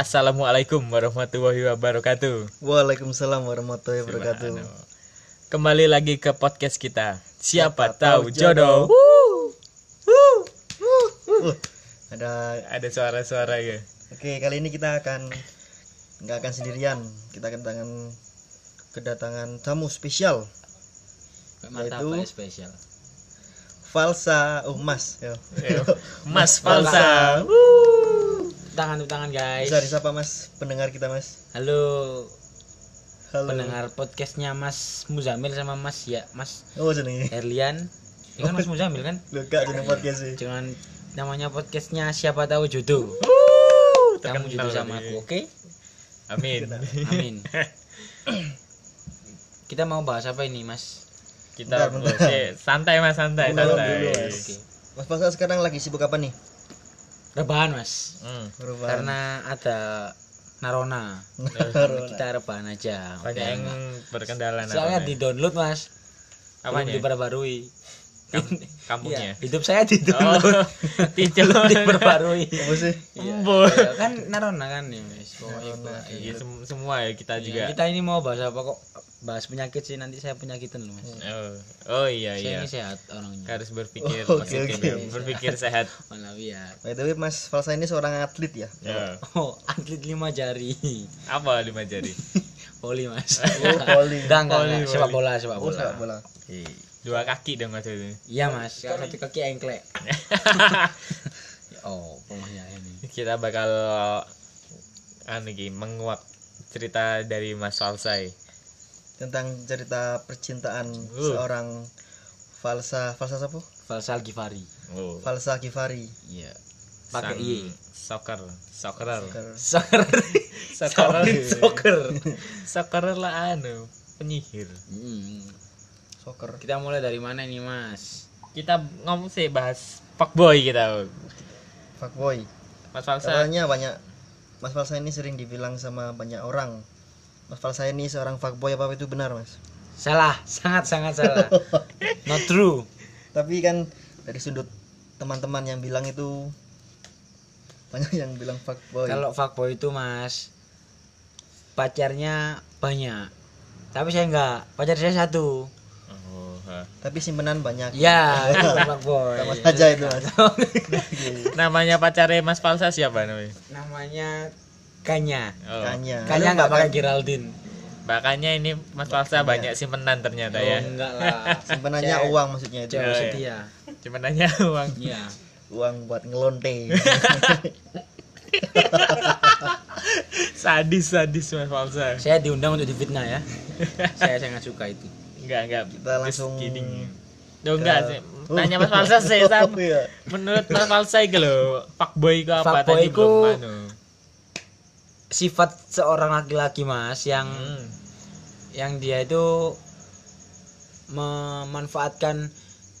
Assalamualaikum warahmatullahi wabarakatuh. Waalaikumsalam warahmatullahi wabarakatuh. Anu, Kembali lagi ke podcast kita. Siapa, Siapa tahu tahu jodoh. Uh, ada Ada suara-suara ya. Oke, kali ini kita akan nggak akan sendirian. Kita kedatangan kedatangan tamu spesial Mantap Yaitu- ya spesial. Falsa Umas. Yo. Mas Falsa. Tangan tangan guys. Bisa disapa Mas pendengar kita Mas. Halo, Halo. pendengar podcastnya Mas Muzamil sama Mas ya Mas Oh, seneng. Erlian. Ini kan Mas Muzamil kan? Lu gak jeneng podcast sih. Dengan namanya podcastnya siapa tahu jodoh. Kamu jodoh sama aku, oke? Amin. Amin. Kita mau bahas apa ini Mas? Kita Bentar, bentar. santai Mas, santai, santai. Mas. Oke. Mas Falsa sekarang lagi sibuk apa nih? Rebahan Mas. Hmm. Perubahan. Karena ada Narona. Narona. Kita rebahan aja. Banyak yang berkendala Soalnya di download Mas. Apanya? Belum diperbarui. Kam- kampungnya. Iya, hidup saya di Oh, download. tidak Belum diperbarui. Apa sih? Iya, iya, kan Narona kan ya Mas. Pokoknya. Iya, Iya. sem- semua ya kita juga. Kita ini mau bahas apa kok? Bahas penyakit sih nanti saya penyakitan loh Mas. Oh, oh iya Saya iya. ini sehat orangnya. Harus berpikir Oh, oke, positif oke. ya. berpikir sehat. Walafiat. By the way, Mas Falsa ini seorang atlet ya? Ya. Oh, atlet lima jari. Apa lima jari? Poli Mas. Oh, poli. Enggak, enggak. Sepak bola, sepak Oh, bola. sepak bola. Dua kaki dong mas itu. Iya Mas, Kalau satu kaki engklek. oh, pokoknya ini. Kita bakal anu menguak cerita dari Mas Falsai. Tentang cerita percintaan Uh. seorang Falsa Falsa siapa? Falsal Gifari. Oh. Falsa Kifari. Iya. Pakai I. Soccer, soccer, Soccer. soccer, Soccer. soccer lah anu penyihir. Hmm. Soccer. Kita mulai dari mana ini Mas? Kita ngomong sih bahas fuckboy kita. Fuckboy. Mas Falsa. Katanya banyak Mas Falsa ini sering dibilang sama banyak orang. Mas Falsa ini seorang fuckboy apa itu benar, Mas? Salah, sangat sangat salah. Not true. Tapi kan dari sudut teman-teman yang bilang itu banyak yang bilang fuckboy. Kalau fuckboy itu Mas pacarnya banyak. Tapi saya enggak, pacar saya satu. Oh, ha. Tapi simpenan banyak. Ya, itu fuckboy. Sama saja itu, Mas. Namanya pacarnya Mas Falsa siapa namanya? Namanya Kanya. Oh. Kanya. Kanya Mbak pakai Geraldine. Makanya ini Mas Falsa banyak simpenan ternyata Oh, ya. enggak lah. Simpenannya uang maksudnya itu. Cewek Ya, ya. setia. Cuma nanya uang. Iya. Uang buat ngelonte. sadis sadis Mas Falsa. Saya diundang untuk difitnah ya. saya sangat suka itu. Enggak enggak. Kita langsung kidding. Duh, enggak sih. Tanya Mas Falsa sih Sam. Oh, iya. Menurut Mas Falsa iki lho, fuckboy itu apa Fuckboy tadi belum anu. Sifat seorang laki-laki Mas yang Hmm. yang dia itu memanfaatkan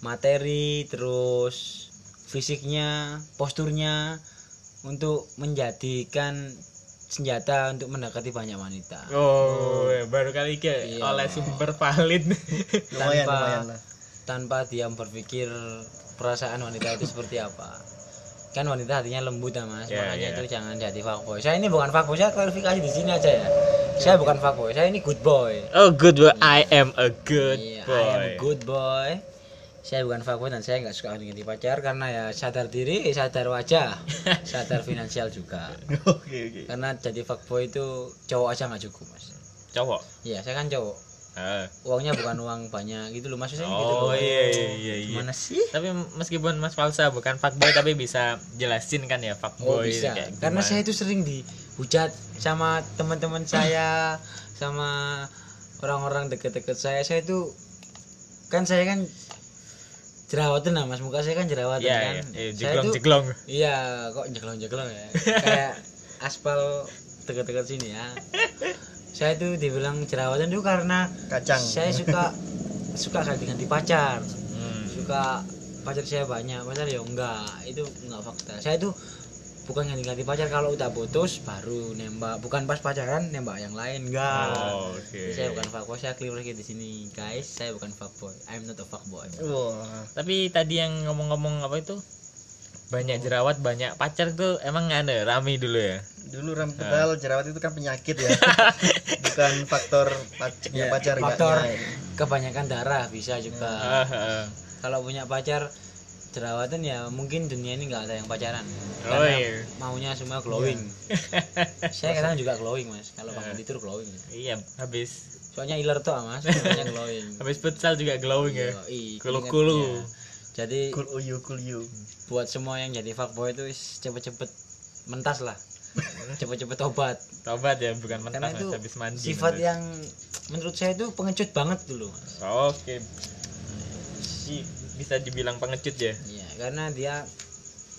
materi terus fisiknya posturnya untuk menjadikan senjata untuk mendekati banyak wanita Oh, baru kali ini Iya. oleh sumber valid. Lumayan, Tanpa- lumayan lah. tanpa dia berpikir perasaan wanita itu seperti apa kan wanita hatinya lembut ya mas Ya, makanya ya. itu jangan jadi fuckboy saya ini bukan fuckboy saya klarifikasi di sini aja ya saya bukan fuckboy saya ini good boy oh, good boy. I am a good Iya, boy. I am a good boy. Saya bukan fuckboy dan saya nggak suka ganti pacar karena ya sadar diri, sadar wajah, sadar finansial juga. Oke, oke. Karena jadi fuckboy itu cowok aja nggak cukup mas. Cowok. Iya, saya kan cowok. Ah. Uangnya bukan uang banyak gitu loh maksudnya gitu. Oh loh. iya iya iya. Gimana sih? Tapi meskipun Mas Falsa bukan fuckboy tapi bisa jelasin kan ya Oh fuckboy bisa. kayak Karena saya itu sering dihujat sama teman-teman saya, sama orang-orang deket-deket saya. Saya itu kan saya kan jerawatan lah mas muka saya kan jerawatan Iya, kan. iya, iya, Saya jeglong itu- jeglong. Iya, kok jeglong-jeglong ya. Kayak aspal dekat-dekat sini ya. Saya tuh dibilang jerawatan itu karena Kacang. saya suka suka ganti-ganti pacar. Hmm. Suka pacar saya banyak, pacar ya enggak. Itu enggak fakta. Saya tuh bukan ganti-ganti pacar kalau udah putus baru nembak. Bukan pas pacaran nembak yang lain, enggak. Oh, oke. Jadi Saya bukan fuckboy, saya clear lagi di sini, guys. Saya bukan fuckboy. I'm not a fuckboy. Wah. Tapi tadi yang ngomong-ngomong apa itu? Banyak jerawat, banyak pacar tuh emang ada rame dulu ya. dulu rambut tebal jerawat itu kan penyakit ya. Bukan faktor paceknya Ya, pacar faktor enggaknya. kebanyakan darah bisa juga. Ah, ah. kalau punya pacar jerawatan ya mungkin dunia ini nggak ada yang pacaran. Oh, karena iya. maunya semua glowing. Saya kadang juga glowing mas. Kalau bangun tidur glowing. Iya habis. Soalnya iler tuh mas. Glowing. Habis futsal juga glowing ya. Yoi, Kulu-kulu. Jadi cool uyu cool you. buat semua yang jadi fuckboy itu cepet-cepet mentas lah. Cepet-cepet tobat. Tobat ya bukan karena mentah itu Mas, habis mandi sifat menurut. yang menurut saya itu pengecut banget dulu mas. Oke. Ih, bisa dibilang pengecut ya? Iya, karena dia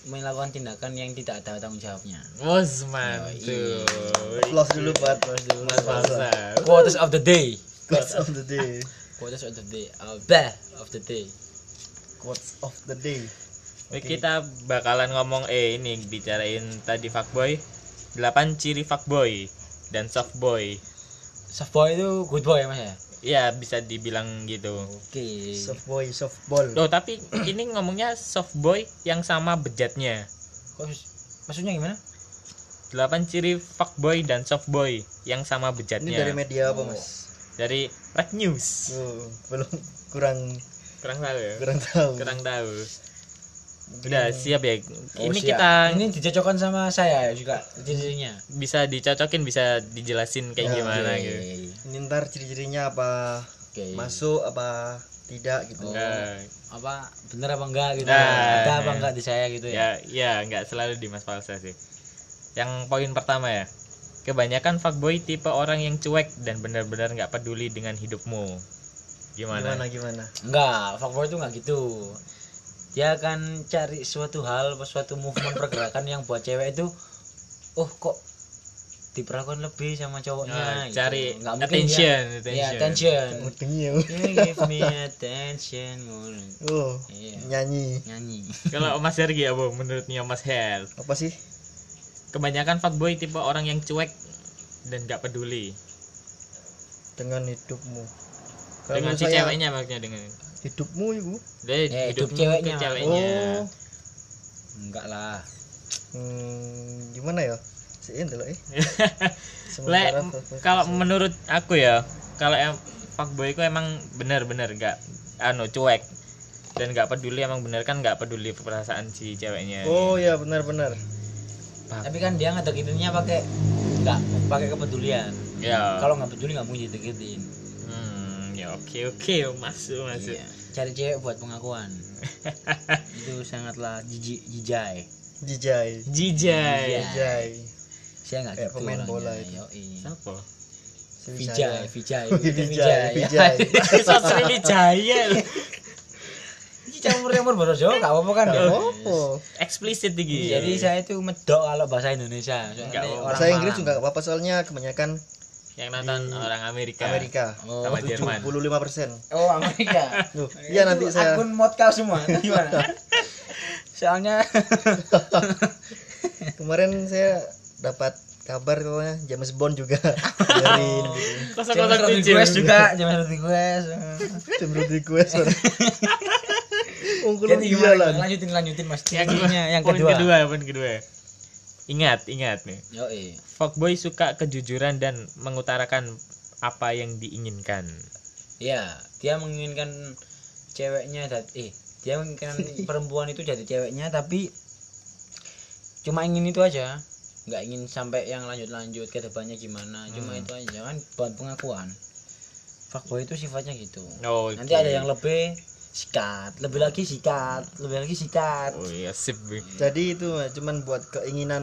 melakukan tindakan yang tidak ada tanggung jawabnya. Bos mantul. Applause dulu buat Terus dulu. Mas Falsa quotes of the day. quotes of the day. Quotes of the day. Uh, bah of the day. Quotes of the day. Oke, kita bakalan ngomong eh ini bicarain tadi fuckboy. 8 ciri fuckboy dan softboy Soft boy itu good boy mas ya. ya bisa dibilang gitu. Oke. soft boy soft ball. Loh, tapi ini ngomongnya softboy yang sama bejatnya. Kok maksudnya gimana? 8 ciri fuckboy dan softboy yang sama ini bejatnya. dari media apa mas? Dari Red News. Oh, belum kurang kurang tahu ya kurang tahu kurang tahu udah siap ya Oh, ini siap. kita ini dicocokkan sama saya juga ciri-cirinya. bisa dicocokin bisa dijelasin kayak Ya, gimana gitu ini ntar ciri-cirinya apa Oke. masuk apa tidak gitu Oh. Apa bener apa enggak gitu? Nah, ada apa nah. enggak di saya gitu ya? ya ya nggak selalu di Mas Falsa sih yang poin pertama ya kebanyakan fuckboy tipe orang yang cuek dan benar-benar nggak peduli dengan hidupmu gimana, gimana gimana Enggak, fuckboy itu enggak gitu. Dia akan cari suatu hal, suatu movement pergerakan yang buat cewek itu oh kok diperlakukan lebih sama cowoknya Nah, gitu. cari Nggak mungkin attention, dia, attention. Iya, attention. Ya. You give me attention. oh Iya. nyanyi Nyanyi. kalau Mas Hergi apa menurutnya Mas Hel apa sih kebanyakan fuckboy tipe orang yang cuek dan nggak peduli dengan hidupmu Kalau dengan si saya, ceweknya maksudnya dengan hidupmu ibu. Dia Ya, hidup ceweknya. ceweknya. Oh. Enggak lah. hmm, gimana ya? Sih dulu eh. Le, Sementara kalau menurut aku ya kalau em fuckboy itu emang benar-benar nggak anu cuek. Dan nggak peduli emang bener kan nggak peduli perasaan si ceweknya. Oh ya benar-benar Tapi kan dia ngedeketinnya pakai enggak pakai kepedulian. ya. Kalau nggak peduli nggak mungkin dideketin. Oke oke masuk masuk Iya. Cari cewek buat pengakuan. itu sangatlah jijik jijai. jijai jijai jijai Saya nggak Kayak gitu pemain bola itu. Yoi. siapa Si Vijay, Vijay, itu Vijay, Vijay. Vijay. Sosri Wijaya Ini campur campur boros Jawa, gak apa-apa kan ya? apa eksplisit iki Jadi saya itu medok kalau bahasa Indonesia. Soalnya orang bahasa Inggris juga gak apa-apa soalnya kebanyakan yang nonton orang Amerika Amerika Oh, sama Jerman 75 persen oh Amerika. Loh, iya nanti saya akun modkal semua. Gimana? Soalnya kemarin saya dapat kabar katanya James Bond juga gitu. kosong James kosong Rodriguez juga, James Rodriguez. James Rodriguez Ungkul Jadi gimana? lah Lanjutin lanjutin Mas. yang yang poin kedua. kedua poin kedua ingat ingat nih. Yoi. fuckboy suka kejujuran dan mengutarakan apa yang diinginkan. Iya, dia menginginkan ceweknya dat eh dia menginginkan perempuan itu jadi ceweknya tapi cuma ingin itu aja. Nggak ingin sampai yang lanjut-lanjut ke depannya gimana cuma Hmm. itu aja kan buat pengakuan. Fuckboy itu sifatnya gitu. Oh nanti ada yang lebih sikat. Lebih lagi sikat. Lebih lagi sikat. Oh iya sip Bi. jadi itu cuman buat keinginan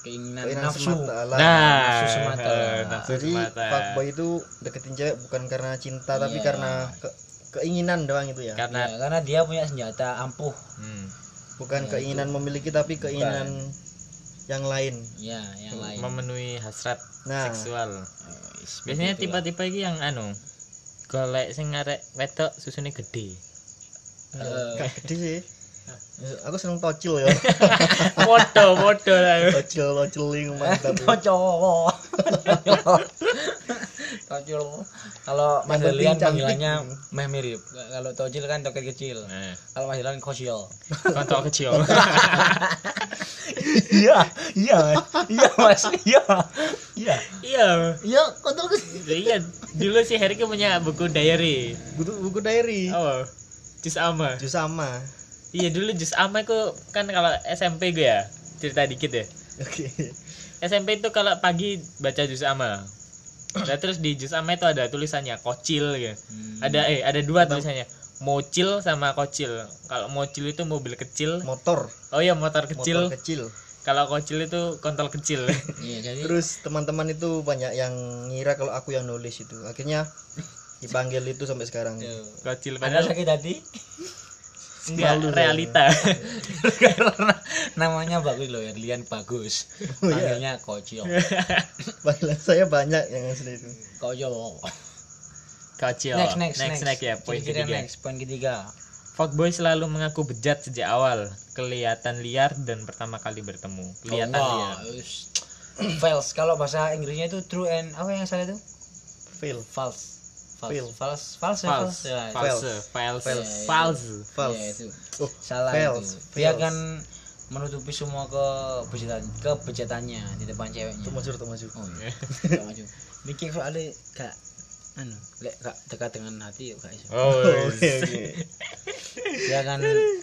keinginan keinginan nafsu. semata nah. Nafsu semata. nafsu jadi semata. fuckboy itu deketin cewek bukan karena cinta tapi Iya. karena ke- keinginan doang itu ya? Karena Ya, karena dia punya senjata ampuh. Hmm, bukan Ya, keinginan memiliki tapi keinginan yang lain. Ya yang lain. Memenuhi hasrat nah. seksual. Oh, biasanya tipe-tipe iki yang anu golek sing ngarek wedok susune gede Eh, gak gede sih aku seneng tocil ya foto foto lah tocil toceling mantap ya. cowok Tojil. Kalau Mas Yang Delian panggilannya meh mirip. Kalau Tojil kan toket kecil. Nah, Kalau Mas Delian kosil. kontol kecil. Iya, iya, iya Mas. Iya. Iya. iya. iya kontrol ke Iya, dulu si Herky punya buku diary. buku, buku diary Oh, jus ama. Jus sama Iya dulu jus ama itu kan kalau SMP gue ya cerita dikit ya. oke SMP itu kalau pagi baca jus ama. Nah, terus di jus ama itu ada tulisannya kocil gitu. Ada eh ada dua tulisannya. Mocil sama kocil. Kalau mocil itu mobil kecil. motor Oh iya motor kecil. motor kecil Kalau kocil itu kontol kecil. Iya, jadi terus teman-teman itu banyak yang ngira kalau aku yang nulis itu akhirnya dipanggil itu sampai sekarang kocil Anda padahal sakit hati? enggak Malu realita. Karena namanya bagus loh ya, Lian bagus. Oh, iya. Panggilnya kocil. panggilan saya banyak yang asli itu Kocil. kocil. Next, next, next, next ya poin ketiga. Next, poin ketiga. Fuckboy selalu mengaku bejat sejak awal, kelihatan liar dan pertama kali bertemu. Kelihatan Oh, liar. False. Kalau bahasa Inggrisnya itu true and apa yang salah itu? fail False. False. Fail. False. False. ya, False, Ya, false, false, Fails. false. False. Ya, itu. oh Salah fails, itu. Dia fails. kan menutupi semua kebejatan kebejatannya di depan ceweknya. tuh maju tuh maju Oh iya. Gak maju. Mikir soalnya gak anu, lek gak dekat dengan hati yuk gak iso. Oh, oke oke Dia kan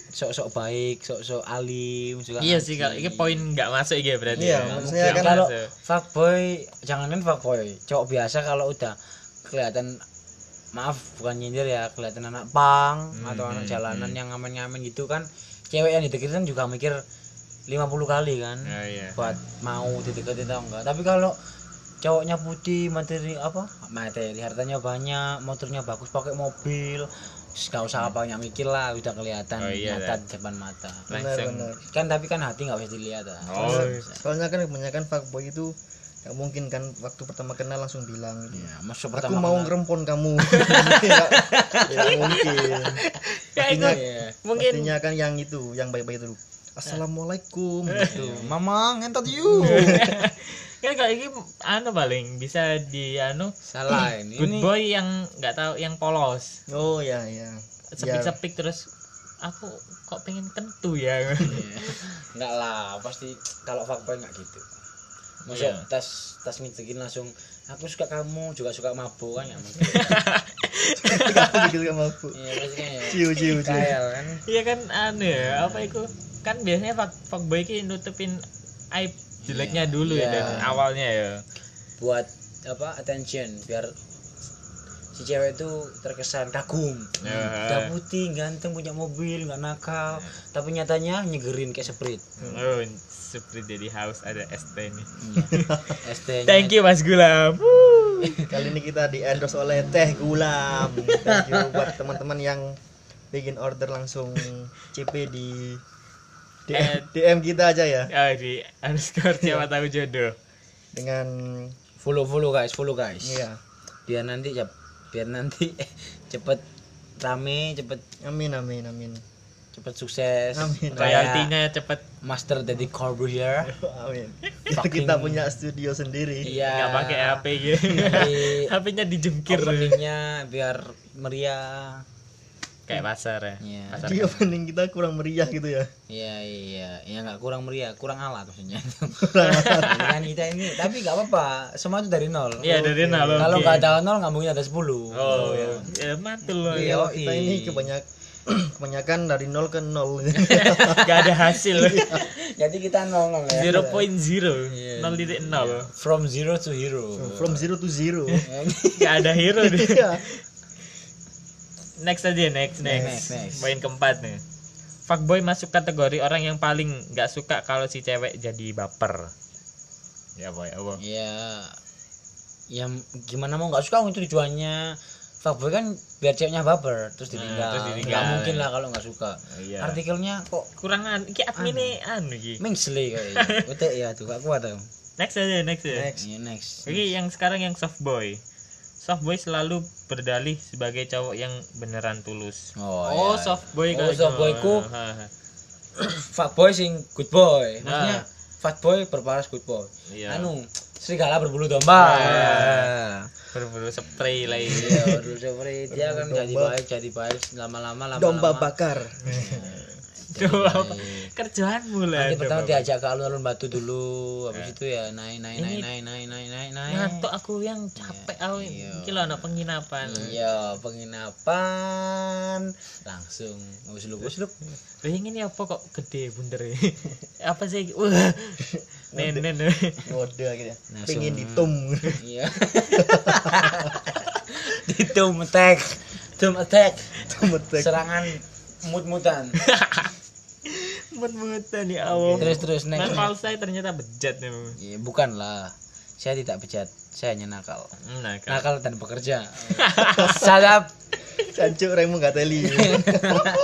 sok-sok baik, sok-sok alim juga. iya sih kalau ini poin nggak masuk ya berarti. Iya, ya. maksudnya kan kalau fuckboy jangan kan fuckboy cowok biasa kalau udah kelihatan maaf bukan nyindir ya kelihatan anak pang Hmm, atau anak hmm, jalanan hmm. yang ngamen-ngamen gitu kan cewek yang dideketin juga mikir 50 kali kan Oh, iya. buat mau dideketin atau enggak tapi kalau cowoknya putih materi apa? Materi hartanya banyak motornya bagus pakai mobil. Gak usah apa banyak mikir lah udah kelihatan Oh, iya, nyata dah. di depan mata. Benar benar. Kan tapi kan hati nggak bisa dilihat ah. Oh, soalnya kan kebanyakan fuckboy itu nggak mungkin kan waktu pertama kenal langsung bilang gitu. ya, masuk aku pertama mau kenal. ngerempon kamu. Ya, ya mungkin. Ya, Artinya, itu Iya. mungkin. artinya kan yang itu yang baik-baik itu. Assalamualaikum gitu. Mama ngentot you. kan kalau ini anu paling bisa di anu Salah ini. good ini boy yang nggak tahu yang polos oh ya ya sepik-sepik terus aku kok pengen kentu ya Iya. Enggak lah, pasti kalau fuckboy enggak gitu. Masuk Iya. tas tas ngecekin langsung aku suka kamu juga suka mabuk kan ya mungkin. kamu gitu kan mabuk Iya, pasti kan ya. ciu ciu kan. iya kan anu ya apa itu kan biasanya fuck, fuckboy ini nutupin aib jeleknya Iya, dulu ya iya. dan awalnya ya Buat apa attention biar si cewek itu terkesan kagum. Ya. Udah putih, ganteng, punya mobil, nggak nakal, tapi nyatanya nyegerin kayak sprite. oh seperti jadi house ada ST nih Iya. ST-nya. thank you Mas Gulam kali ini kita di endorse oleh teh gulam thank you buat teman-teman yang bikin order langsung CP di DM, Eh. DM kita aja ya. Oh, di underscore siapa tahu jodoh. Dengan Follow follow guys, follow guys. iya. Biar nanti ya biar nanti cepet rame cepet amin amin amin. cepet sukses. Amin. kayak royaltinya cepet. Master Deddy Corbuzier amin. Fucking- kita punya studio sendiri. Iya. Nggak pakai HP gitu. Nanti HP-nya dijungkir. Openingnya biar meriah kayak pasar ya. Iya. pasar jadi opening kita kurang meriah gitu ya. Iya iya. Ya nggak kurang meriah kurang alat maksudnya. Kurang kan kita ini tapi nggak apa-apa. Semua itu dari nol. Iya dari nol kalau oke. nggak ada nol nggak mungkin ada 10 oh ya, ya mantul loh Iya. ya kita ini kebanyak kebanyakan dari nol ke nol. Nggak ada hasil. Jadi kita nol nol ya 0.0 Iya. nol titik nol. From zero to hero. From zero to zero. Nggak ada hero deh. Iya. Next aja next next, Next, next. poin keempat nih. Fuckboy masuk kategori orang yang paling nggak suka kalau si cewek jadi baper. Ya boy apa? Ya ya gimana mau nggak suka itu tujuannya. Fuckboy kan biar ceweknya baper terus ditinggal, terus nggak ditinggal. mungkin lah kalau nggak suka. Iya. Artikelnya kok kurang an iki admin anu? iki? Mengsle kayaknya ya tuh gak kuat tuh. Next aja next aja. Next. Iya, next. Oke, yang sekarang yang soft boy. Soft boy selalu berdalih sebagai cowok yang beneran tulus. oh, iya. soft boy Oh, soft boy ku- Ha, ha. fuckboy sing good boy maksudnya Nah, fat boy berparas good boy Iya. anu serigala berbulu domba Iya. Ya. berburu spray lagi Iya, berbulu seperti dia kan Berbulu jadi baik jadi baik lama-lama lama domba bakar Coba apa? kerjaanmu lah nanti pertama diajak ke alun-alun batu dulu habis itu ya naik naik naik naik naik naik naik naik. Ngantuk aku yang capek aku Iya. iki lho anak penginapan. Iya penginapan. Langsung. Usluk usluk Lah ini apa kok gede bunder apa sih? Nenen mode ya Langsung. pengen ditum. Iya. Ditum attack tum attack Tumetek. serangan. Mut-mutan mut-mutan ya Allah terus terus next, nakal next. saya ternyata bejat nih Bang. Ya, bukan lah saya tidak bejat saya hanya nakal Hmm, nakal nakal dan bekerja sadap Cancuk remu gak teli.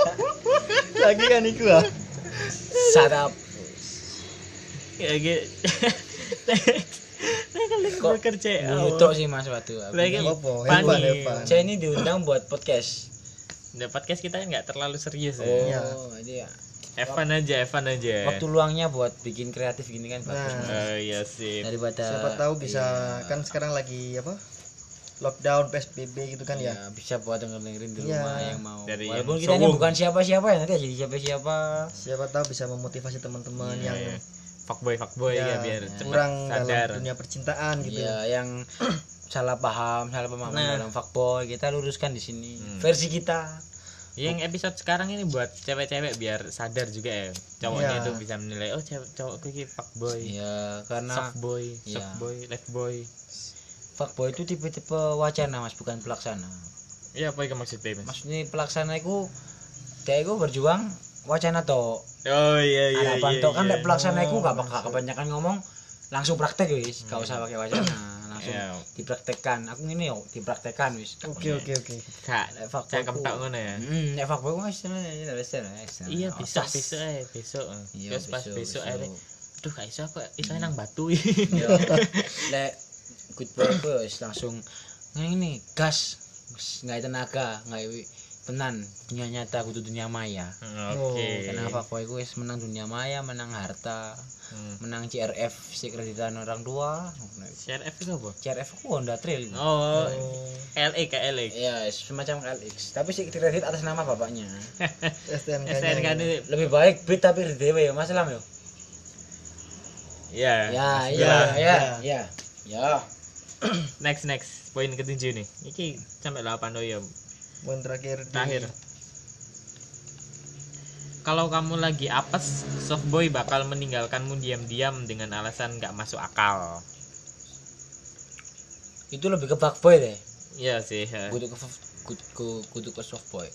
Lagi kan iku ah. sadap ya gitu Kok bekerja ya sih mas waktu Lagi Apa? Pani. Hebat, hebat. saya ini diundang buat podcast Nah, podcast kita kan nggak terlalu serius ya. Iya. oh jadi ya Evan aja, Evan aja. waktu luangnya buat bikin kreatif gini kan bagus Nah. Oh iya sih. daripada Siapa tahu bisa iya. kan sekarang lagi apa? Lockdown PSBB gitu kan ya. ya bisa buat denger dengerin di Iya. rumah yang mau Dari walaupun kita ini bukan siapa-siapa ya nanti jadi siapa-siapa Siapa tahu bisa memotivasi teman-teman yang Iya, fuckboy fuckboy ya, ya, biar cepat kurang sadar. dalam dunia percintaan gitu. ya yang salah paham salah pemahaman Nah. dalam fuckboy kita luruskan di sini Hmm. versi kita Yang episode sekarang ini buat cewek-cewek biar sadar juga ya. Cowoknya Iya. itu bisa menilai oh cewek cowokku ini fuckboy. ya karena Soft boy, Iya. soft boy, left boy. fuckboy itu tipe-tipe wacana mas bukan pelaksana Iya apa itu maksudnya mas? maksudnya pelaksana itu dia itu berjuang wacana toh Oh iya iya. harapan iya, toh kan iya. lek pelaksana itu Oh, gak bakal kebanyakan ngomong langsung praktek wis gak usah pakai wacana langsung Iya. dipraktekkan aku ini yo dipraktekkan wis Oke oke oke. Kak, Lek ku- tak ngono ya. Hmm, nek fuckboy wis istilahnya wis wis. Iya Oh, besok besok eh besok. Iya, Terus pas besok, besok besok. akhirnya Duh gak iso aku iso nang batu Iya. Lek good boy wis langsung ngene ini gas nggak tenaga nggak tenan dunia nyata kudu dunia maya Oke. karena fuckboy ku wis menang dunia maya menang harta Hmm. menang CRF si kreditan orang tua CRF itu apa? CRF ku Honda Trail Oh, LE ke LE. Iya, semacam LX. Tapi si kredit atas nama bapaknya. STNK gitu. ini Lebih baik beat tapi di dewe ya, Mas Lam yo. ya. Ya, iya, Bram. ya, ya. Ya. Next next poin ketujuh nih. Iki sampai 8 oh ya. Poin terakhir di- Terakhir. Kalau kamu lagi apes, softboy bakal meninggalkanmu diam-diam dengan alasan nggak masuk akal. Itu lebih ke fuckboy deh. Iya sih. ya. Kudu ke kudu ke kudu ke softboy.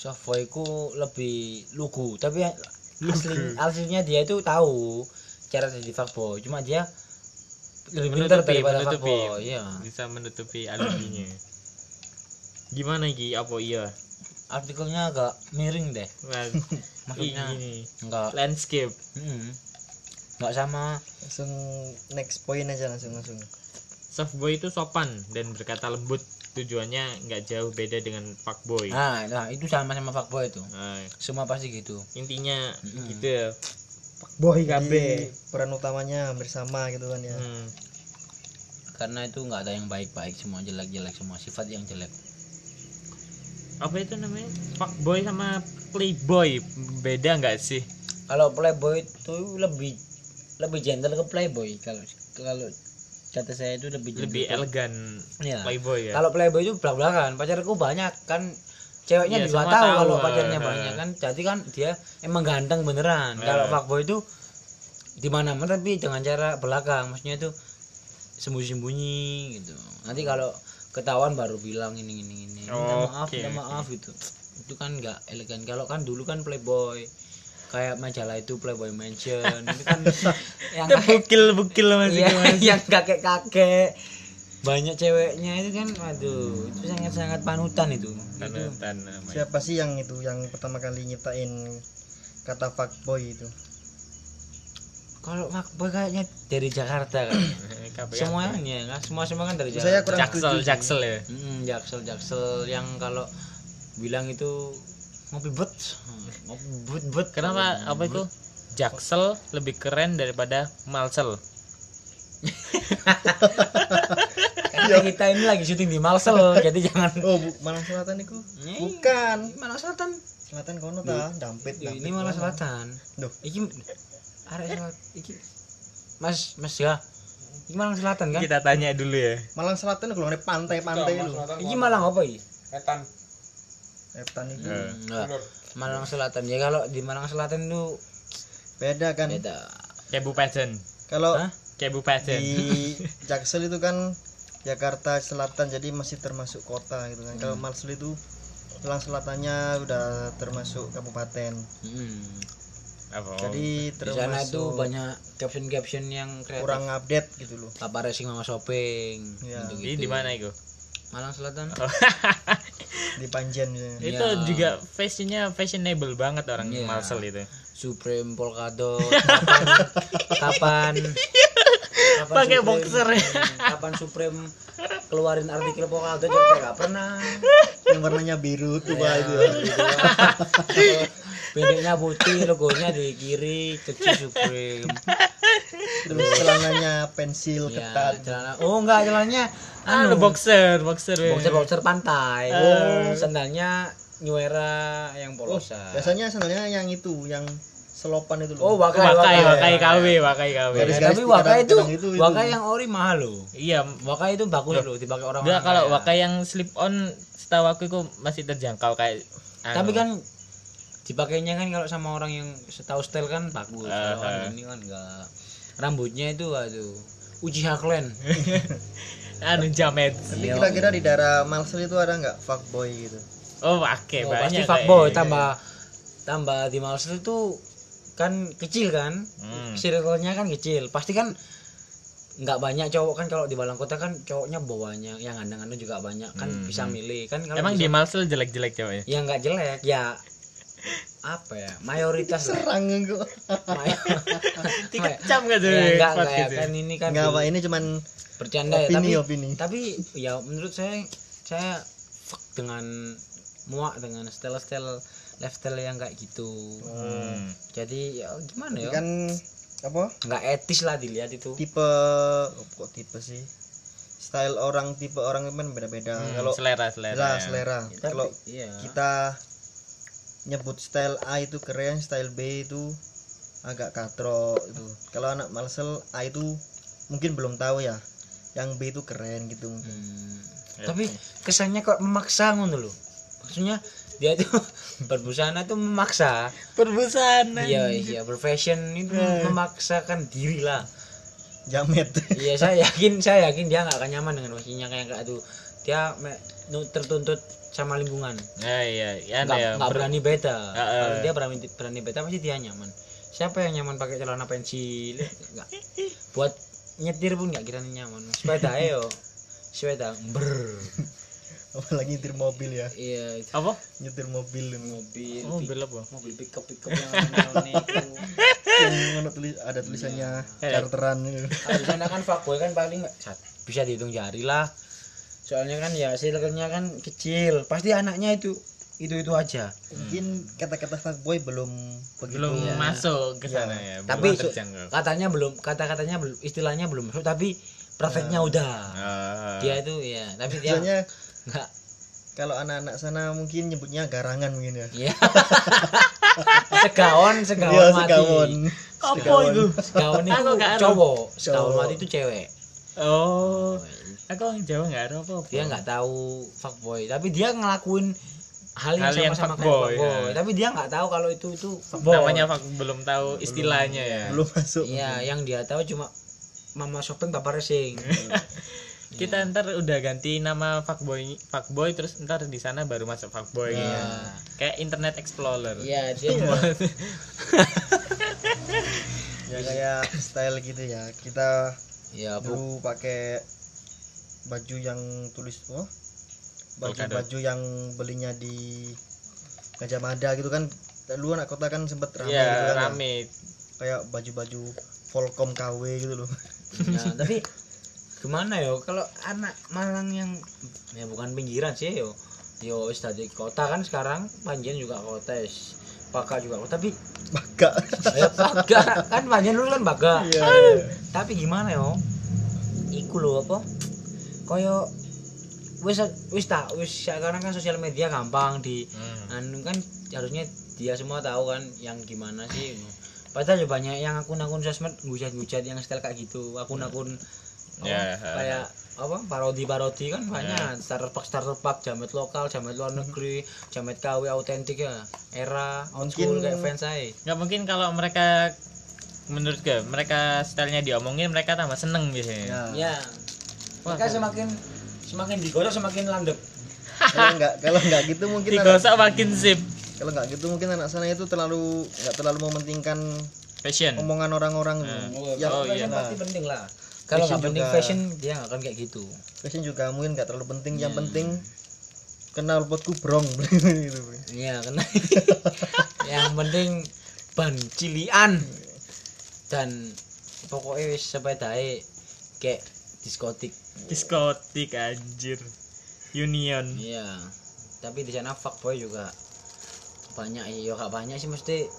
Softboy ku lebih lugu, tapi asli, aslinya dia itu tahu cara jadi fuckboy. Cuma dia lebih pintar Menutupi, daripada menutupi. fuckboy. Iya. Bisa menutupi alibinya. Gimana Gi? Apa iya? Artikelnya agak miring deh. Maksudnya ini enggak landscape. Hmm. Nggak sama langsung next point aja langsung langsung. Softboy itu sopan dan berkata lembut. Tujuannya nggak jauh beda dengan fuckboy. nah, nah itu sama sama fuckboy itu Nah, semua pasti gitu intinya Mm-mm. gitu ya. Fuckboy Jadi, peran utamanya hampir sama gitu kan ya. Hmm. karena itu nggak ada yang baik-baik semua jelek-jelek semua sifat yang jelek Apa itu namanya? Fuckboy sama playboy beda nggak sih? kalau playboy itu lebih lebih gentle ke playboy kalau kalau kata saya itu lebih gentle Lebih elegan Iya. playboy ya. kalau playboy itu belak belakan pacarku banyak kan ceweknya Iya, juga tahu tahu, kalau pacarnya ah. banyak kan jadi kan dia emang ganteng beneran Ah. kalau fuckboy itu di mana mana tapi dengan cara belakang maksudnya itu sembunyi-sembunyi gitu nanti kalau ketahuan baru bilang ini ini ini. Minta maaf minta oke. maaf gitu. Itu kan nggak elegan. Kalau kan dulu kan playboy kayak majalah itu playboy mansion. Itu kan yang kayak bukil bukil masih Iya, yang kakek kakek banyak ceweknya itu kan aduh itu sangat sangat panutan itu. Itu Panutan namanya. Siapa sih yang itu yang pertama kali nyiptain kata fuckboy itu? kalau fuckboy kayaknya dari Jakarta kan KPK. semuanya kan semua semua kan dari Saya kurang Jaksel setuju. jaksel ya. Hmm, jaksel jaksel yang kalau bilang itu ngopi but ngopi but but Kenapa apa itu? Jaksel lebih keren daripada Malsel. Karena kita ini lagi syuting di Malsel, jadi jangan. oh bu, Malang Selatan itu bukan Malang Selatan. Selatan kono ta dampit Ya, dampit ini Malang. Selatan. Duh. Iki arek Selatan. Iki Mas, Mas ya. Malang Selatan kan? Kita tanya dulu ya. Malang Selatan kalau ada pantai-pantai lu Iki Malang apa iki? Etan. Etan itu. Enggak. Malang Selatan. Ya kalau di Malang Selatan itu beda kan beda. Kabupaten. kalau? Kabupaten. di Jaksel itu kan Jakarta Selatan jadi masih termasuk kota gitu kan kalau Malsel itu Malang Selatannya udah termasuk kabupaten Hmm. Apa? jadi Di sana itu banyak caption-caption yang kreatif. kurang update gitu loh Papa racing mama shopping. Iya. gitu-gitu. Ini di mana itu? Malang Selatan. di Panjen ya. itu juga fashionnya fashionable banget orang Iya. Malsel itu. Supreme Polkadot. Kapan kapan Pakai boxer. Kapan Supreme keluarin artikel Polkadot juga nggak pernah. yang warnanya biru tua Ya, itu ya. gitu. Pendeknya putih, logonya di kiri, kecil Supreme. terus celananya pensil Ya, ketat celana. Oh enggak, celananya Anu boxer, boxer. weh. boxer boxer pantai. Oh. Sandalnya New Era yang oh, polosan. biasanya sandalnya yang itu yang selopan itu Oh, loh wakai, Wakai, wakai. wakai KW, wakai KW. Garis- Ya, tapi wakai itu, itu- itu. wakai yang ori mahal loh. Iya, Wakai itu bagus loh dipakai orang. Enggak kalau wakai yang slip on setahu aku itu masih terjangkau kayak anu. Tapi kan dipakainya kan kalau sama orang yang setahu style kan bagus. Kalau ah. kan ini kan enggak. Rambutnya itu aduh. Uji Haklen. anu jamet. tapi Iya. kira-kira di daerah Malsel itu ada nggak fuckboy gitu Oh, pakai Oh, pasti banyak. fuckboy kayak- tambah tambah di Malsel itu kan kecil kan. Hmm. Circle-nya kan kecil. Pasti kan nggak banyak cowok kan kalau di Balang Kota kan cowoknya bawanya yang gandeng-gandeng juga banyak kan Hmm, bisa milih kan kalau Emang bisa- di Malsel jelek-jelek cowoknya? ya nggak jelek ya apa ya? Mayoritas serang gue Dikecam gak tuh? ya, enggak enggak ya gitu? kan ini kan nggak di- apa ini cuman bercanda ya tapi opini. tapi ya menurut saya saya fuck dengan muak dengan style-style lifestyle yang kayak gitu. Hmm. jadi ya gimana Tapi ya? Kan apa? Nggak etis lah dilihat itu. Tipe oh, kok tipe sih? Style orang tipe orang itu kan beda-beda. Hmm, kalau selera selera. selera. Ya. kalau iya. kita nyebut style A itu keren style B itu agak katro itu. Kalau anak Malsel A itu mungkin belum tahu ya yang B itu keren gitu mungkin. Hmm. Ya. tapi kesannya kok memaksa ngono loh maksudnya dia tuh berbusana tuh memaksa. Perbusana. iya iya berfashion itu memaksakan diri lah. Jamet. Iya saya yakin saya yakin dia nggak akan nyaman dengan posisinya kayak kayak itu dia me- tertuntut sama lingkungan Ya iya, ya nggak ya. nggak berani beda Ya, eh. kalau dia berani berani beda pasti dia nyaman siapa yang nyaman pakai celana pensil nggak buat nyetir pun nggak kira nyaman sepeda ayo sepeda ber apalagi nyetir mobil ya iya itu. apa? nyetir mobil mobil Oh, pick- mobil apa? mobil pickup pickup yang warna-warni itu yang ono tulis ada tulisannya Eh. charteran gitu. Kalau di sana kan fuckboy kan paling bisa dihitung jari lah soalnya kan ya circle-nya kan kecil pasti anaknya itu itu itu aja mungkin kata-kata fuckboy belum begitu Belum Iya. masuk ke Iya. sana ya. belum Tapi- terjangkau. katanya belum kata-katanya belum istilahnya belum masuk tapi prakteknya udah Ah. dia itu ya tapi dia biasanya nggak kalau anak-anak sana mungkin nyebutnya garangan mungkin ya ya segawon segawon Iya, mati segawon. Apa itu? segawon itu nggak tahu. cowok segawon Cowok. mati itu cewek Oh. Aku orang Jawa nggak ada apa-apa. dia nggak tahu fuckboy tapi dia ngelakuin hal yang Hal yang sama-sama kayak fuckboy, fuckboy ya. tapi dia nggak tahu kalau itu itu fuckboy Namanya fuck, belum tahu istilahnya ya. belum masuk iya yang dia tahu cuma mama shopping papa racing Kita ntar udah ganti nama fuckboy fuckboy terus ntar di sana baru masuk fuckboy gitu. Iya. Kayak Internet Explorer. iya dia ya kayak style gitu ya kita ya bu dulu pakai baju yang tulis oh baju Polkadot. baju yang belinya di Gajah Mada gitu kan dulu anak kota kan sempet rame Iya, gitu kan ya. rame. kayak baju-baju Volcom KW gitu loh nah, tapi gimana yo kalau anak Malang yang ya bukan pinggiran sih yo yo wis dadi kota kan sekarang Panjen juga kota wis. Baga juga tapi Baga. ya baga kan banyak dulu kan baga Iya. tapi gimana yo iku lho apa koyo wis wis tak wis sekarang kan sosial media gampang di Hmm. anu kan harusnya dia semua tahu kan yang gimana sih padahal ya banyak yang akun-akun sosmed ngujat-ngujat yang style kayak gitu akun-akun apa, Ya, kayak apa parodi-parodi kan banyak. Starter pack starter pack jamet lokal jamet luar negeri jamet KW autentik ya era old school kayak fans saya nggak mungkin kalau mereka menurut gue mereka stylenya diomongin mereka tambah seneng biasanya. Ya. ya Mereka semakin semakin digoreng semakin landep Kalau enggak kalau enggak gitu mungkin anak, digosok makin sip kalau enggak gitu mungkin anak sana itu terlalu enggak terlalu mementingkan fashion omongan orang-orang. oh, Ya, oh, iya. pasti penting lah kalau nggak penting juga. fashion dia nggak akan kayak gitu fashion juga mungkin enggak terlalu penting. Yang Ya. penting kenal potku brong gitu. Iya, kena. yang penting ban cilian dan pokoknya wis sepedae kayak diskotik. Diskotik anjir. Union. Iya. Tapi di sana fuckboy juga. Banyak ya gak banyak sih mesti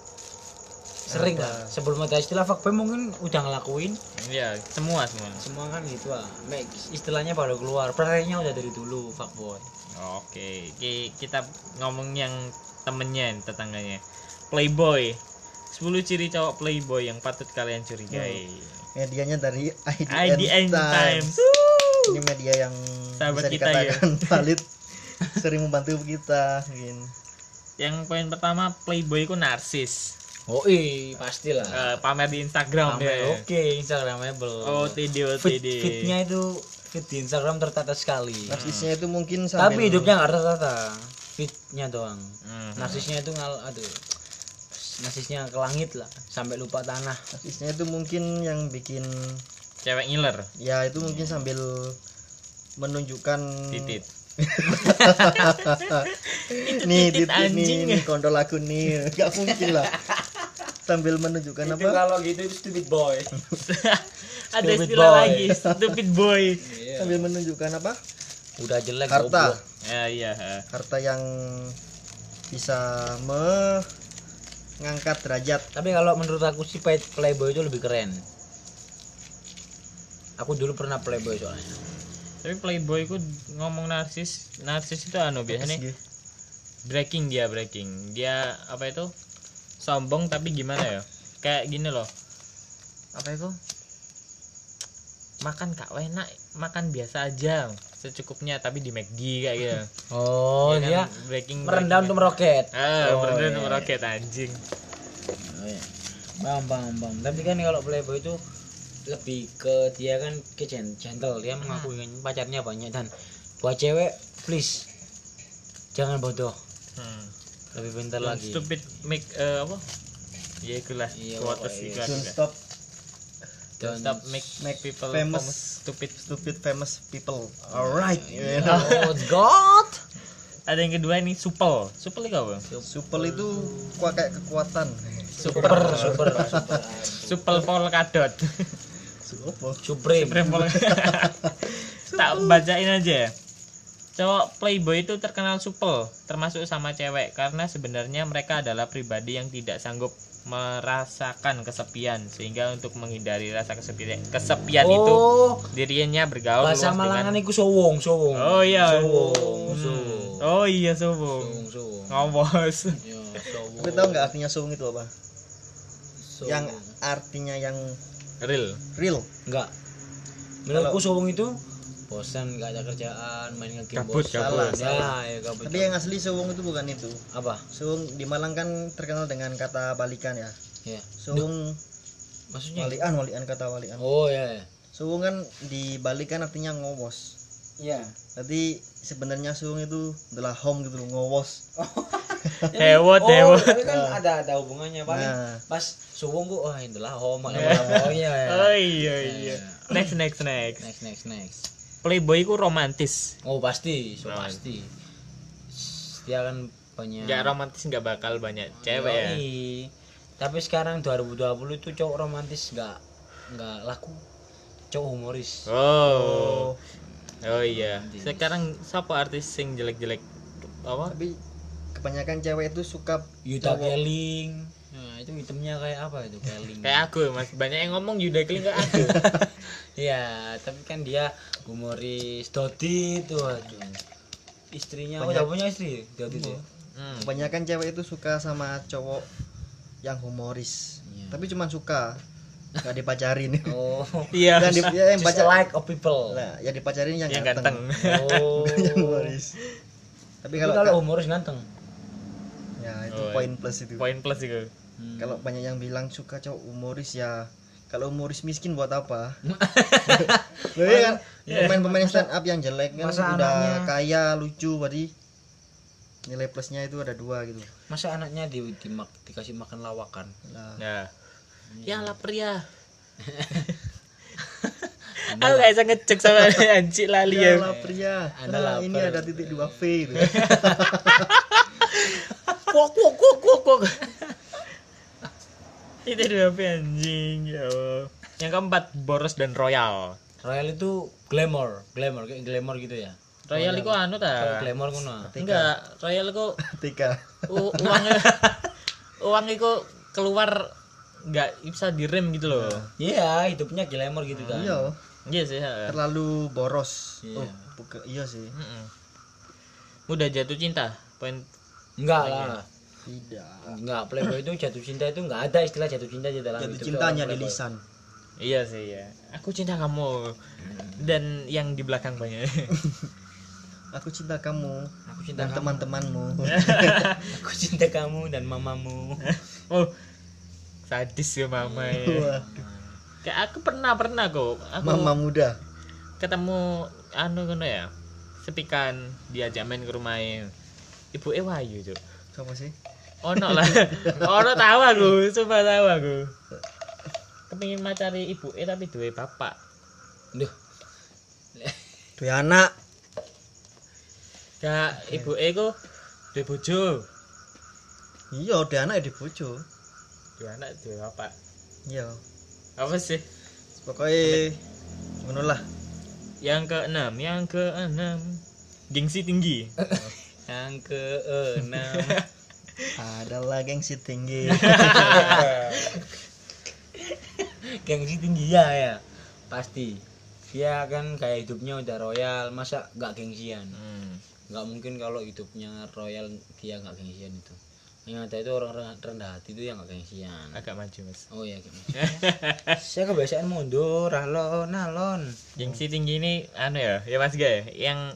sering Apa? lah. Sebelum ada istilah fuckboy mungkin udah ngelakuin. Ya semua semua. Semua kan gitu lah. Mek, istilahnya baru keluar. Prakteknya udah dari dulu fuckboy oke Ki- kita ngomong yang temennya tetangganya. Playboy. 10 ciri cowok playboy yang patut kalian curigai. Medianya dari IDN, IDN Times. Times Ini media yang Sahabat bisa kita ya. valid. Sering membantu kita mungkin. yang poin pertama playboy ku narsis. Oh iya pastilah. Eh, pamer di Instagram Pamer, ya. oke instagramable. OTD Fit, OTD fitnya itu fit di Instagram tertata sekali. Narsisnya itu mungkin sambil tapi hidupnya nggak tertata fitnya doang. Hmm. narsisnya itu ngal aduh. Narsisnya ke langit lah sampai lupa tanah. Narsisnya itu mungkin yang bikin cewek ngiler. Ya itu mungkin sambil menunjukkan titit. Nih titit titit nih, anjing. nih kontol aku nih. Nggak mungkin lah. Sambil menunjukkan apa? kalau gitu itu stupid boy. Ada Stupid istilah boy. lagi stupid boy. Sambil menunjukkan apa? Udah jelek harta. ya iya ha. harta yang bisa mengangkat derajat. Tapi kalau menurut aku sih play- playboy itu lebih keren aku dulu pernah playboy soalnya. Tapi playboy ku ngomong narsis narsis itu anu biasanya Gitu. breaking dia breaking. Dia apa itu? Sombong tapi gimana ya? Kayak gini loh. Apa itu? Makan kak enak makan biasa aja secukupnya tapi di McD kayak gitu. Oh Dia kan? dia breaking merendah untuk meroket. Ah Oh, merendah iya, untuk iya. meroket anjing. Oh, iya. Paham, paham, paham. Tapi kan kalau playboy itu lebih ke dia kan ke gen- gentle, dia mengakui kan pacarnya banyak dan buat cewek please jangan bodoh, hmm. lebih pintar Don't lagi. stupid make eh, apa? Ya itulah. Iya, quotes pokoknya. itu don't stop. Don't Don't stop make make people famous. famous stupid. stupid famous people. Alright. Oh God. ada yang kedua ini supel. Supel itu apa? Supel. Itu kuat kayak kekuatan. Super Super, super, super. polkadot Supreme. Supreme tak bacain aja ya. cowok playboy itu terkenal supel termasuk sama cewek karena sebenarnya mereka adalah pribadi yang tidak sanggup merasakan kesepian sehingga untuk menghindari rasa kesepian kesepian itu Oh, dirinya bergaul bahasa luas Malangan dengan iku sowong, sowong. oh iya Sowong, Hmm. sowong. oh iya Sowong, sowong. ngobos Ya, sowong. tapi tahu nggak artinya sung itu apa Sowong. yang artinya yang real? Real. Enggak. Menurutku sowong itu bosan nggak ada kerjaan main ngegame Kabut, bosan. kabut. ya, ya kabut tapi yang asli sung itu bukan itu. Apa? Sung di Malang kan terkenal dengan kata balikan ya. Ya. Sung maksudnya? walian walian kata walian. Oh ya ya. sung kan dibalikan artinya ngowos. Iya. Jadi sebenarnya sung itu adalah home gitu loh, ngowos Hewot, oh, hewot. tapi kan ada ada hubungannya paling Nah. pas suwung bu wah ini lah home Iya. oh iya ya. Oh iya iya. Next next next. next next next Playboy ku romantis. oh pasti so Right. pasti dia kan banyak Nggak romantis nggak bakal banyak cewek ya. Tapi sekarang 2020 itu cowok romantis nggak nggak laku cowok humoris Oh. Oh iya. Romantis. Sekarang siapa artis sing jelek-jelek apa? tapi kebanyakan cewek itu suka cowok Keling nah itu itemnya kayak apa itu Keling kayak aku mas banyak yang ngomong Yuda Keling ke aku Iya, tapi kan dia humoris Dodi itu aduh. Istrinya, oh Banyak. udah punya istri Dodi itu. ya? hmm. kebanyakan cewek itu suka sama cowok yang humoris Iya. tapi cuman suka nggak dipacarin Oh. iya yang, di, ya, yang Just baca like of people. lah yang dipacarin yang, yang ganteng, ganteng Oh. yang humoris tapi kalau kalau ka- humoris ganteng. Ya itu Oh, poin plus itu. Poin plus itu Hmm. kalau banyak yang bilang suka cowok humoris ya. Kalau humoris miskin buat apa? Loh, iya kan? Pemain-pemain stand up yang jelek kan Masa udah anaknya- kaya lucu berarti nilai plusnya itu ada dua gitu. Masa anaknya di, dimak- dikasih makan lawakan? nah ya. Ya lapar ya. Aku gak bisa ngecek sama anjing lali ya ya. Ah, lapar. ini ada titik dua V itu Kuak kuak kuak kuak kuak. Itu dua apa anjing ya. Allah. Yang keempat boros dan royal. Royal itu glamour, glamour kayak glamour gitu ya. Royal itu anu Kalau ta? glamour ngono. Enggak, royal itu tiga u- uangnya uang itu keluar nggak bisa direm gitu loh. Iya, hidupnya glamour gitu kan. iya Iya sih. terlalu boros Iya. oh iya sih Mm-mm. Mudah jatuh cinta. Poin Enggak lah. tidak Enggak, playboy itu jatuh cinta itu enggak ada istilah jatuh cinta di dalam jatuh hidup cinta seorang hanya di lisan Iya sih ya. Aku cinta kamu. Dan yang di belakang banyak. aku cinta kamu Aku cinta dan teman-temanmu Aku cinta kamu dan mamamu. oh. Sadis ya mama ya. Kayak aku pernah pernah kok. Aku mama muda ketemu anu ngono ya. Sepikan diajak main ke rumahnya. Ibu e Wahyu, Cuk. siapa sih Ono lah. Ono tahu aku, sumpah tahu aku. Kepingin macari ibu e tapi duwe bapak. Duh, dua anak Ya, ibu e ku duwe bojo. iya dua anak ya di bojo Duwe anak duwe bapak. iya Apa sih? pokoknya ngono lah Yang keenam, yang keenam. Gengsi tinggi. yang keenam. adalah gengsi tinggi Gengsi tinggi ya ya. Pasti. Dia kan kayak hidupnya udah royal, masa nggak gengsian? Hmm. nggak mungkin kalau hidupnya royal dia nggak gengsian itu yang ada itu orang rendah- hati itu yang nggak gengsian Agak maju, Mas. oh iya gitu. saya kebiasaan mundur alon alon Gengsi tinggi ini anu ya, ya Mas Ga ya, yang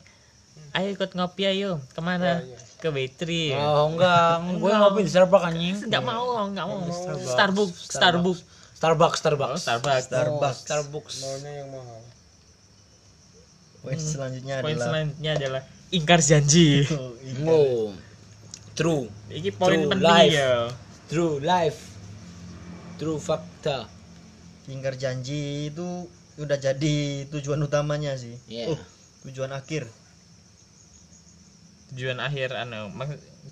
ayo ikut ngopi ayo. Ke mana? Ke Betri. Oh enggak. Gue ngopi di Starbucks anjing. Nggak mau nggak mau. Starbucks. Starbucks Starbucks. Starbucks. Starbucks Starbucks. Starbucks. Starbucks poin selanjutnya poin adalah selanjutnya adalah ingkar janji. Oh, oh true. Ini poin True penting life. ya true life. True fakta. Ingkar janji itu udah jadi tujuan utamanya sih. Iya. oh tujuan akhir tujuan akhir anu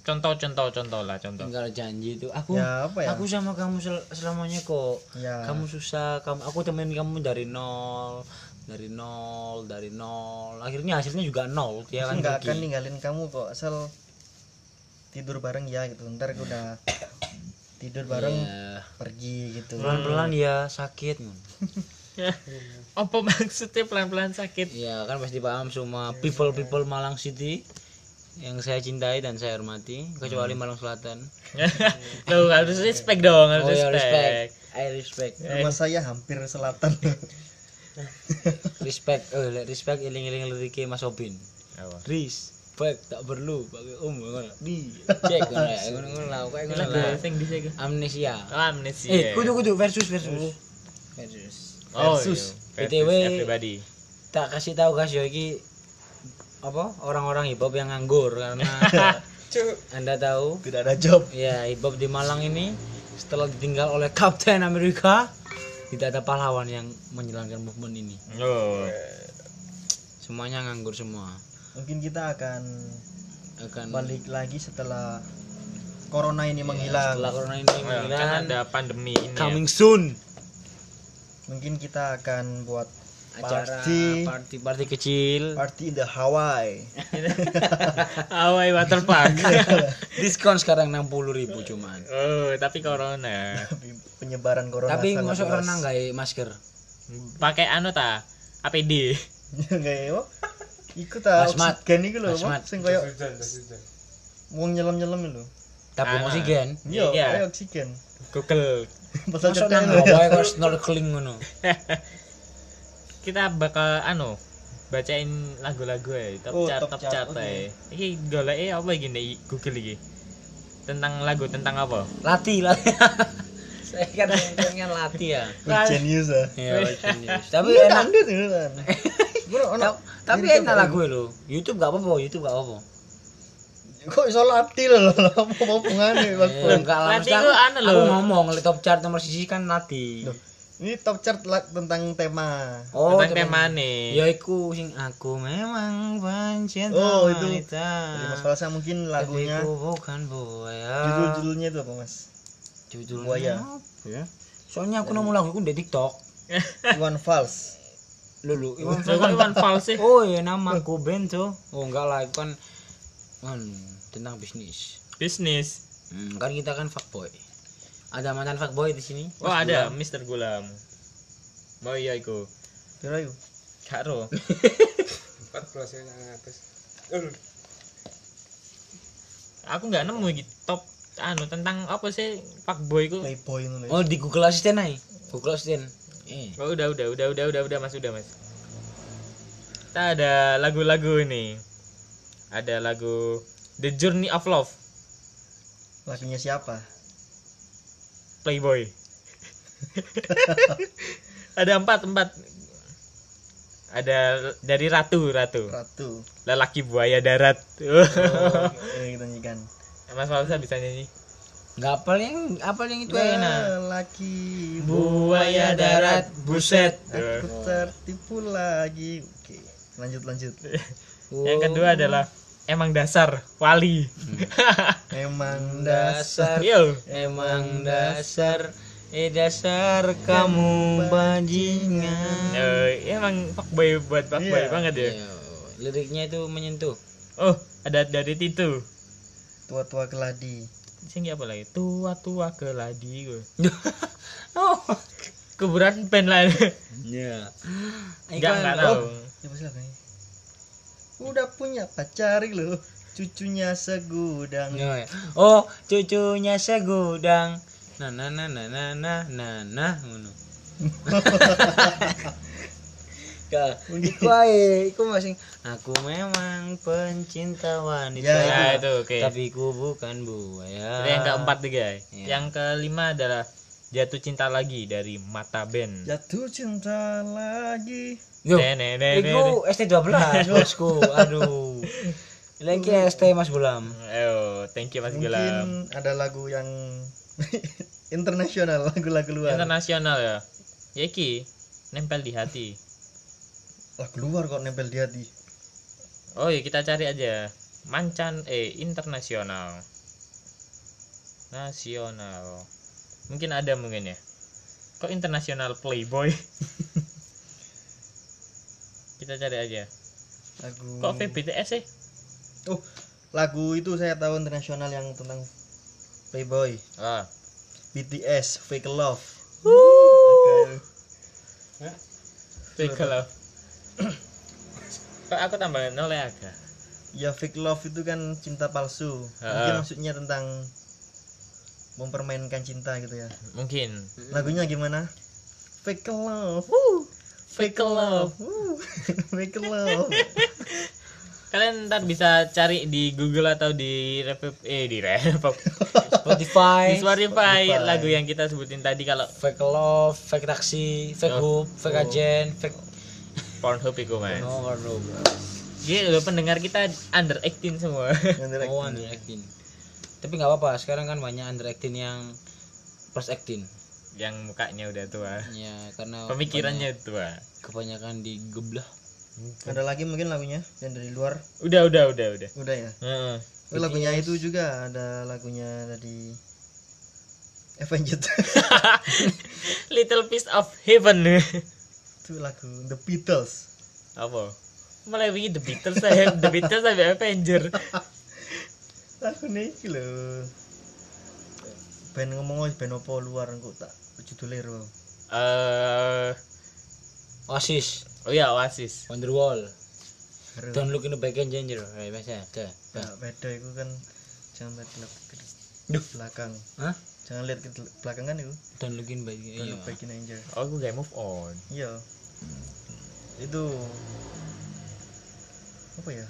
contoh contoh contoh lah contoh. Tinggal janji itu aku ya apa ya? aku sama kamu sel- selamanya kok. Ya. Kamu susah kamu aku temenin kamu dari nol dari nol dari nol. Akhirnya hasilnya juga nol dia kan nggak akan ninggalin kamu kok asal tidur bareng ya gitu. Ntar udah tidur bareng Iya. pergi gitu. Pelan pelan ya sakit apa maksudnya pelan pelan sakit? Ya kan pasti paham semua. People people Malang City yang saya cintai dan saya hormati kecuali Malang Selatan. Tuh harus respect dong harus oh ya respect. I respect. Rumah saya hampir selatan. Respect oh respect iling iling liriknya Mas Obin. Respect tak perlu pakai um ngono. Di cek ngono ngono lah kayak ngono lah. sing ke amnesia. Oh, amnesia. Eh kudu kudu versus. Versus. Versus. Oh, versus. iya. BTW. versus everybody tak kasih tahu guys ya iki apa? Orang-orang hip hop yang nganggur karena anda tahu. Tidak ada job. Ya hip hop di Malang ini setelah ditinggal oleh Kapten Amerika tidak ada pahlawan yang menjalankan movement ini. Oh semuanya nganggur semua. Mungkin kita akan akan balik lagi setelah corona ini ya, menghilang. setelah corona ini kan menghilang. ada pandemi ini ya. coming soon. Mungkin kita akan buat acara Party. party party kecil party in the Hawaii Hawaii Waterpark. diskon sekarang 60.000 ribu cuman oh, tapi corona. penyebaran corona tapi masuk renang gak masker Pakai anu ta? APD. Nggak ya, Wak. Iku ta oksigen iku lho. Wak. sing koyo wong nyelam-nyelam lho. tabung Ah. oksigen Iya, Iya. oksigen. Google. Cetek nang bawah kok snorkeling ngono kita bakal anu bacain lagu-lagu ya top oh, chart top, top chart, chart okay. ya ini golek apa gini google ini tentang lagu tentang apa? Lati lati saya kan dengan lati ya. Genius ya. Iya, tapi enak. tapi enak lagu lo YouTube gak apa-apa YouTube gak apa-apa. Kok iso lati lo, apa-apa pengane waktu iya, enggak lah anu aku ngomong top chart nomor sisi kan lati. Ini top chart la- tentang tema. oh tentang tema- temane. ya iku sing aku memang pencinta Oh, itu. wanita Mas Falsa mungkin lagunya Tapi bukan buaya judul-judulnya itu apa, Mas? judulnya Buaya. ya soalnya aku nemu lagu itu di TikTok Iwan Fals. lulu Iwan kok Iwan Fals sih? oh ya namaku Bento oh enggak lah itu kan kan tentang bisnis Bisnis. Hmm, kan kita kan fuckboy. Ada mantan fuckboy di sini? Oh, ada Mr. Gulam. Mau iya iku. Piro iku? Karo. Aku nggak nemu iki top anu tentang apa sih fuckboy ku. Playboy ngono. ya. Oh, di Google Assistant aja. Google Assistant. Eh. Oh, udah udah udah udah udah udah Mas udah Mas. Kita ada lagu-lagu ini. Ada lagu The Journey of Love Lagunya siapa? Playboy. ada empat empat. Ada dari Ratu Ratu. Ratu. Lelaki buaya darat. Oh, eh, kita nyanyikan. Mas Falsa bisa nyanyi. Enggak apal yang apal yang itu enak. Laki Buaya darat, buset. Aku tertipu lagi. Oke, lanjut lanjut. Yang kedua adalah emang dasar wali. Emang dasar Yo. emang dasar eh dasar kamu bajingan. Eh, emang fuckboy buat fuckboy Iya. banget ya. Yo, Liriknya itu menyentuh. Oh, ada dari Titu. tua-tua keladi. Sing apa lagi? Tua-tua keladi gue. oh. Kuburan pen lah. Ya. Enggak enggak tahu. Siapa sih lagunya? Udah punya pacar lo, cucunya segudang. Ya, ya. Oh, cucunya segudang. Nah, nah, nah, nah, nah, nah, nah, nah, ngono. Iku ae, iku masing aku memang pencinta wanita. Ya, Ya, itu oke. Tapi ku bukan buaya. Itu yang keempat tuh guys. Iya. Yang kelima adalah Jatuh Cinta Lagi dari Mata Band. Jatuh cinta lagi. Yo, iku ST12, bosku. Aduh. Lagi ST Mas Gulam. Ayo, thank you Mas Mungkin Gilam. ada lagu yang internasional, lagu-lagu luar. Internasional ya. Ya iki nempel di hati. lagu luar kok nempel di hati. Oh ya kita cari aja. Mancan eh internasional. Nasional. Mungkin ada mungkin ya. Kok internasional Playboy? kita cari aja. Lagu Kok VBTS sih? Oh, lagu itu saya tahu internasional yang tentang Playboy. Ah, BTS Fake Love. Oke. fake love. Kok aku tambah nol ya agak. Ya fake love itu kan cinta palsu. Ha. Mungkin maksudnya tentang mempermainkan cinta gitu ya. Mungkin. Lagunya gimana? Fake love. Woo. Fake love. Woo. Fake love. Kalian ntar bisa cari di Google atau di Repop eh di Repop Spotify, di Spotify Spotify. lagu yang kita sebutin tadi kalau fake love, fake taksi, fake Oh. hoop, fake agent, fake Pornhub itu mas. no, no, Jadi lo pendengar kita under 18 semua. Yang direct. no under acting. Tapi nggak apa-apa, sekarang kan banyak under acting yang plus acting. yang mukanya udah tua. Ya, karena Pemikirannya tua. kebanyak- kebanyakan digeblah. Ada lagi mungkin lagunya yang dari luar. Udah udah udah udah. Udah ya. Heeh. Oh, lagunya itu juga ada lagunya dari Avenged. Little piece of heaven. itu lagu The Beatles apa mulai wingi The Beatles saya The Beatles sampai Avenger lagu nih lho. Band ngomong band apa luar engko tak judulnya ro? Eh Oasis. Oh iya Oasis. Wonderwall. Don't look in the back and ginger eh biasa dah Nah, beda itu kan. Jangan lihat ke, belakang. Hah? jangan lihat ke belakang kan itu Don't look in back Don't iya look back in anger oh gue gak move on. Iya. Itu apa ya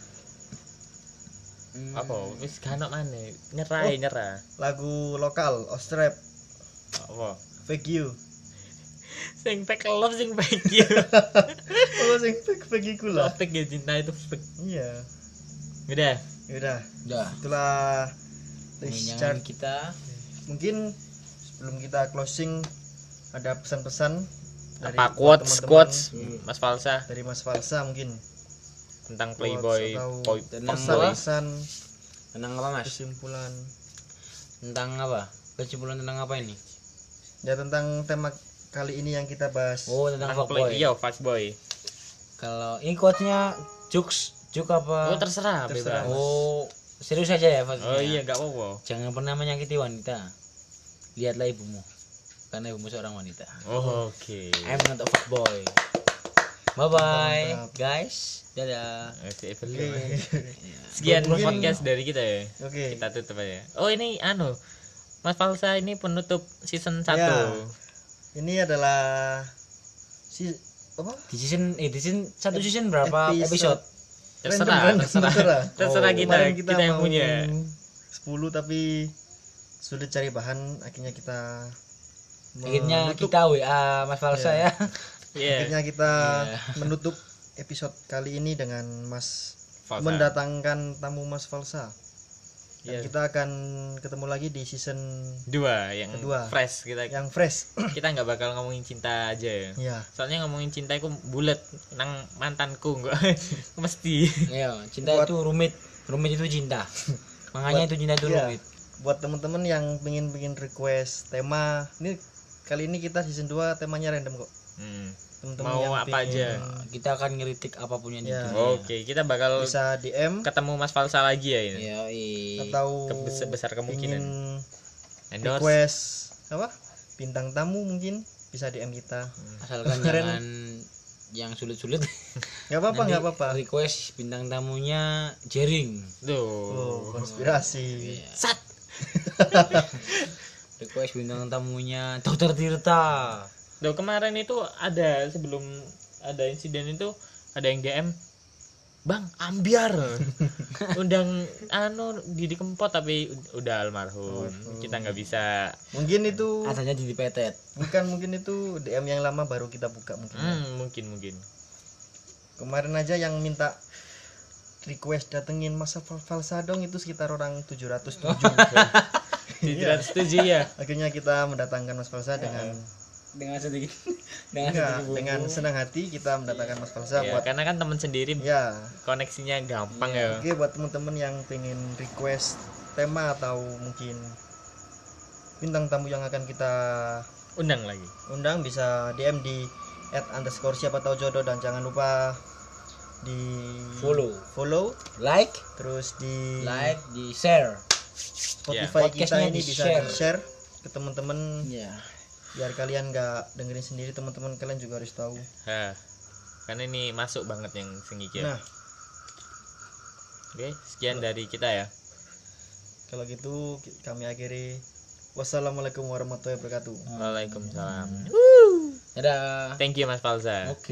Hmm. apa? Wis kanok mana nyerah Oh. nyerah. lagu lokal Ostrap. Apa? Fake You. Sing fake love sing fake you. Oh sing fake fake iku lah? Topik ya cinta itu fake. Iya. Udah yaudah. Dah. itulah chart kita. Mungkin sebelum kita closing ada pesan-pesan dari apa buat quotes teman-teman? quotes Mas Falsa? Dari Mas Falsa mungkin tentang playboy boy tentang fuckboy. apa? pesan. Tentang apa mas? Kesimpulan. Tentang apa? Kesimpulan tentang apa ini? Ya tentang tema kali ini yang kita bahas. Oh tentang tentang fuckboy. Play iya fuckboy. Kalau ini quotesnya jokes juk apa? Oh terserah Terserah. bebas. Oh serius aja ya oh quotesnya? iya gak apa-apa. Jangan pernah menyakiti wanita. Lihatlah ibumu. Karena ibumu seorang wanita. Oh, oke. I'm not a fuckboy bye bye guys. Dadah. Si Evelyn. oke. Sekian Mungkin- podcast dari kita ya. Oke. Kita tutup aja. Oh ini anu Mas Falsa ini penutup season 1 Ya. ini adalah si apa? Di season eh di season satu season berapa Episode. episode, terserah terserah. Terserah. terserah Oh, kita Kemarin kita, yang punya. 10 tapi sulit cari bahan. Akhirnya kita akhirnya menutup- kita WA Mas Falsa Iya. ya Iya. akhirnya kita Iya. menutup episode kali ini dengan Mas Falsa. mendatangkan tamu Mas Falsa dan Iya. kita akan ketemu lagi di season dua yang Kedua. fresh kita yang fresh kita nggak bakal ngomongin cinta aja ya soalnya ngomongin cinta itu bulat nang mantanku enggak mesti Iya, cinta Buat- itu rumit. Rumit itu cinta. Makanya itu cinta itu Iya. rumit. buat temen-temen yang pengen pengen request tema ini kali ini kita season 2 temanya random kok Hmm. temen-temen Mau yang apa pengen aja. Kita akan ngeritik apa pun yang Ya. oke kita bakal bisa DM ketemu Mas Falsa lagi ya ini Iya, iya. atau Kebesar- besar kemungkinan. endorse request apa bintang tamu mungkin bisa DM kita asalkan Keren. jangan yang sulit-sulit. nggak apa-apa nggak apa-apa Request bintang tamunya Jering. tuh oh, konspirasi Iya. sat Request bintang tamunya Dokter Tirta. Loh kemarin itu ada sebelum ada insiden itu ada yang DM Bang ambiar. Undang anu Didi Kempot tapi ud- udah almarhum. Kita nggak bisa. Mungkin itu Adanya di petet. bukan mungkin itu DM yang lama baru kita buka mungkin. Ya. hmm, mungkin mungkin. Kemarin aja yang minta request datengin masa Fal- Falsadong itu sekitar orang 707 tidak setuju ya akhirnya kita mendatangkan Mas Falsa dengan Dengan sedikit dengan enggak, sedikit bumbu. dengan senang hati kita mendatangkan Mas Falsa Ya, buat karena kan teman sendiri ya koneksinya gampang ya oke buat temen-temen yang pengen request tema atau mungkin bintang tamu yang akan kita undang lagi undang bisa DM di at underscore siapa tahu jodoh dan jangan lupa di Follow. follow like, terus di like, di share. Spotify Ya, kita ini bisa di share ke teman-teman Ya. Biar kalian nggak dengerin sendiri teman-teman kalian juga harus tahu. Hah. karena ini masuk banget yang sengikir nah. Oke sekian dari kita ya. Kalau gitu kami akhiri. Wassalamualaikum warahmatullahi wabarakatuh. Waalaikumsalam. Dadah. thank you Mas Falza. Oke.